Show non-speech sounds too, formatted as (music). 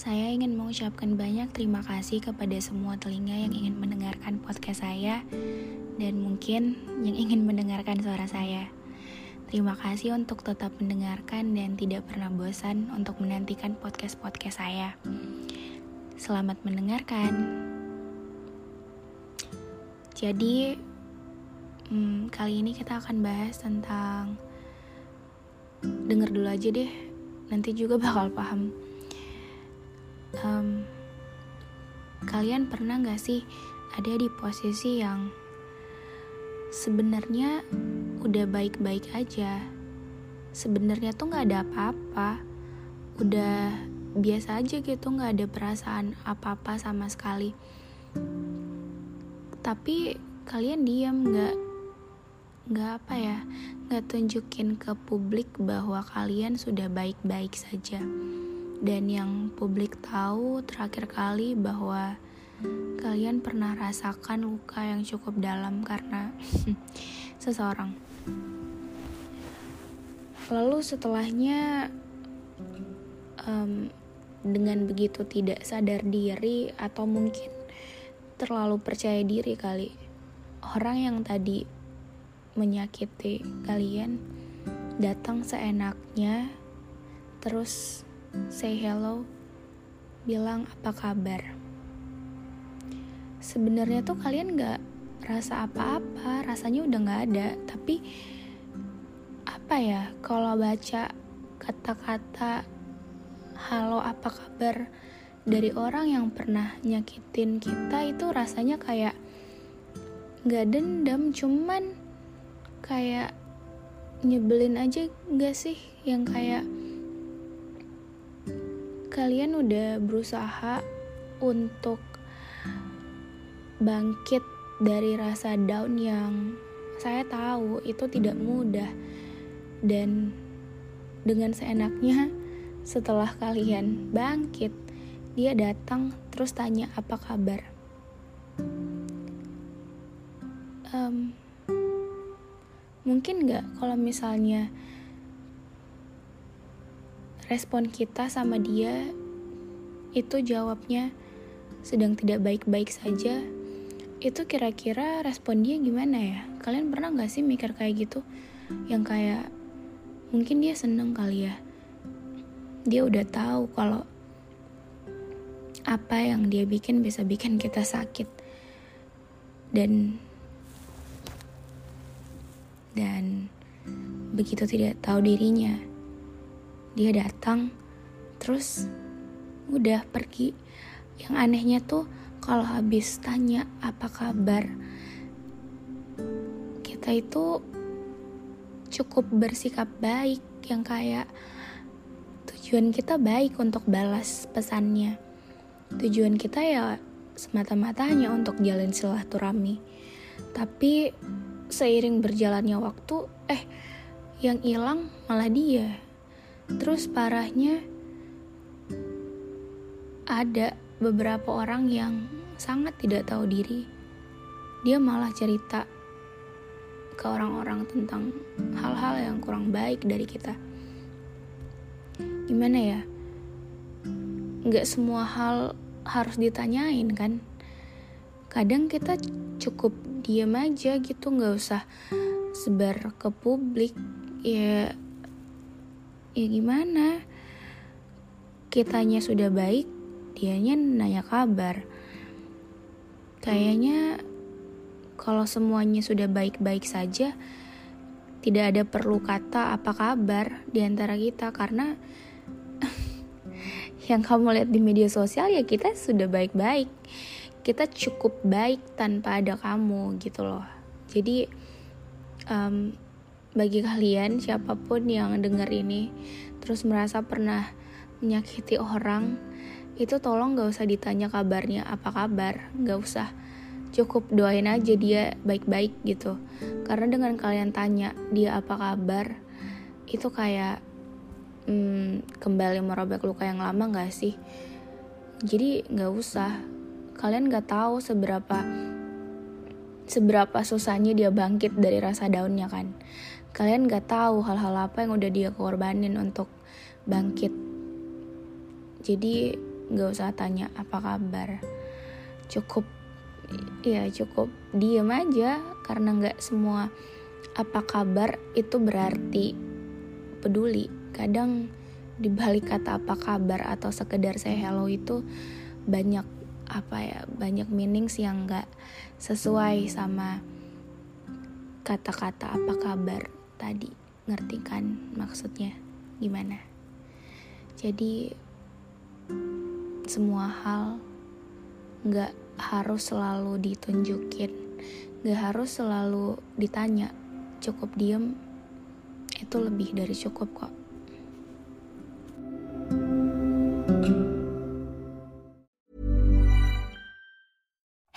Saya ingin mengucapkan banyak terima kasih kepada semua telinga yang ingin mendengarkan podcast saya dan mungkin yang ingin mendengarkan suara saya. Terima kasih untuk tetap mendengarkan dan tidak pernah bosan untuk menantikan podcast-podcast saya. Selamat mendengarkan. Jadi, hmm, kali ini kita akan bahas tentang denger dulu aja deh, nanti juga bakal paham. Kalian pernah gak sih ada di posisi yang sebenarnya udah baik-baik aja? Sebenarnya tuh nggak ada apa-apa. Udah biasa aja gitu nggak ada perasaan apa-apa sama sekali. Tapi kalian diam nggak nggak apa ya nggak tunjukin ke publik bahwa kalian sudah baik-baik saja dan yang publik tahu terakhir kali bahwa kalian pernah rasakan luka yang cukup dalam karena (laughs) seseorang. Lalu setelahnya um, dengan begitu tidak sadar diri atau mungkin terlalu percaya diri kali orang yang tadi menyakiti kalian datang seenaknya terus say hello. Bilang apa kabar? Sebenarnya tuh kalian nggak rasa apa-apa rasanya udah nggak ada. Tapi apa ya kalau baca kata-kata halo apa kabar? dari orang yang pernah nyakitin kita itu rasanya kayak nggak dendam cuman kayak nyebelin aja nggak sih? Yang kayak kalian udah berusaha untuk bangkit dari rasa down yang saya tahu itu tidak mudah. Dan dengan seenaknya setelah kalian bangkit dia datang terus tanya apa kabar. Um, mungkin nggak kalau misalnya respon kita sama dia itu jawabnya sedang tidak baik-baik saja. Itu kira-kira respon dia gimana ya? Kalian pernah gak sih mikir kayak gitu? Yang kayak mungkin dia seneng kali ya. Dia udah tahu kalau apa yang dia bikin bisa bikin kita sakit. Dan dan begitu tidak tahu dirinya dia datang terus udah pergi. Yang anehnya tuh kalau habis tanya apa kabar kita itu cukup bersikap baik yang kayak tujuan kita baik untuk balas pesannya. Tujuan kita ya semata-mata hanya untuk jalan silaturahmi. Tapi seiring berjalannya waktu eh yang hilang malah dia terus parahnya ada beberapa orang yang sangat tidak tahu diri, dia malah cerita ke orang-orang tentang hal-hal yang kurang baik dari kita. Gimana ya? Gak semua hal harus ditanyain kan? Kadang kita cukup diem aja gitu, gak usah sebar ke publik. Ya, ya gimana? Kitanya sudah baik, dianya nanya kabar. Kayaknya kalau semuanya sudah baik-baik saja, tidak ada perlu kata apa kabar di antara kita karena (laughs) yang kamu lihat di media sosial ya kita sudah baik-baik kita cukup baik tanpa ada kamu gitu loh jadi um, bagi kalian siapa pun yang dengar ini terus merasa pernah menyakiti orang itu tolong gak usah ditanya kabarnya apa kabar? Gak usah. Cukup doain aja dia baik-baik gitu. Karena dengan kalian tanya dia apa kabar? Itu kayak hmm, kembali merobek luka yang lama gak sih? Jadi gak usah. Kalian gak tahu seberapa seberapa susahnya dia bangkit dari rasa daunnya kan. Kalian gak tahu hal-hal apa yang udah dia korbanin untuk bangkit. Jadi gak usah tanya apa kabar. Cukup ya cukup diem aja. Karena nggak semua apa kabar itu berarti peduli. Kadang dibalik kata apa kabar atau sekedar saya hello itu banyak apa ya banyak meanings yang nggak sesuai sama kata-kata apa kabar tadi. Ngerti kan maksudnya? Gimana? Jadi semua hal nggak harus selalu ditunjukin gak harus selalu ditanya. Cukup diem itu lebih dari cukup kok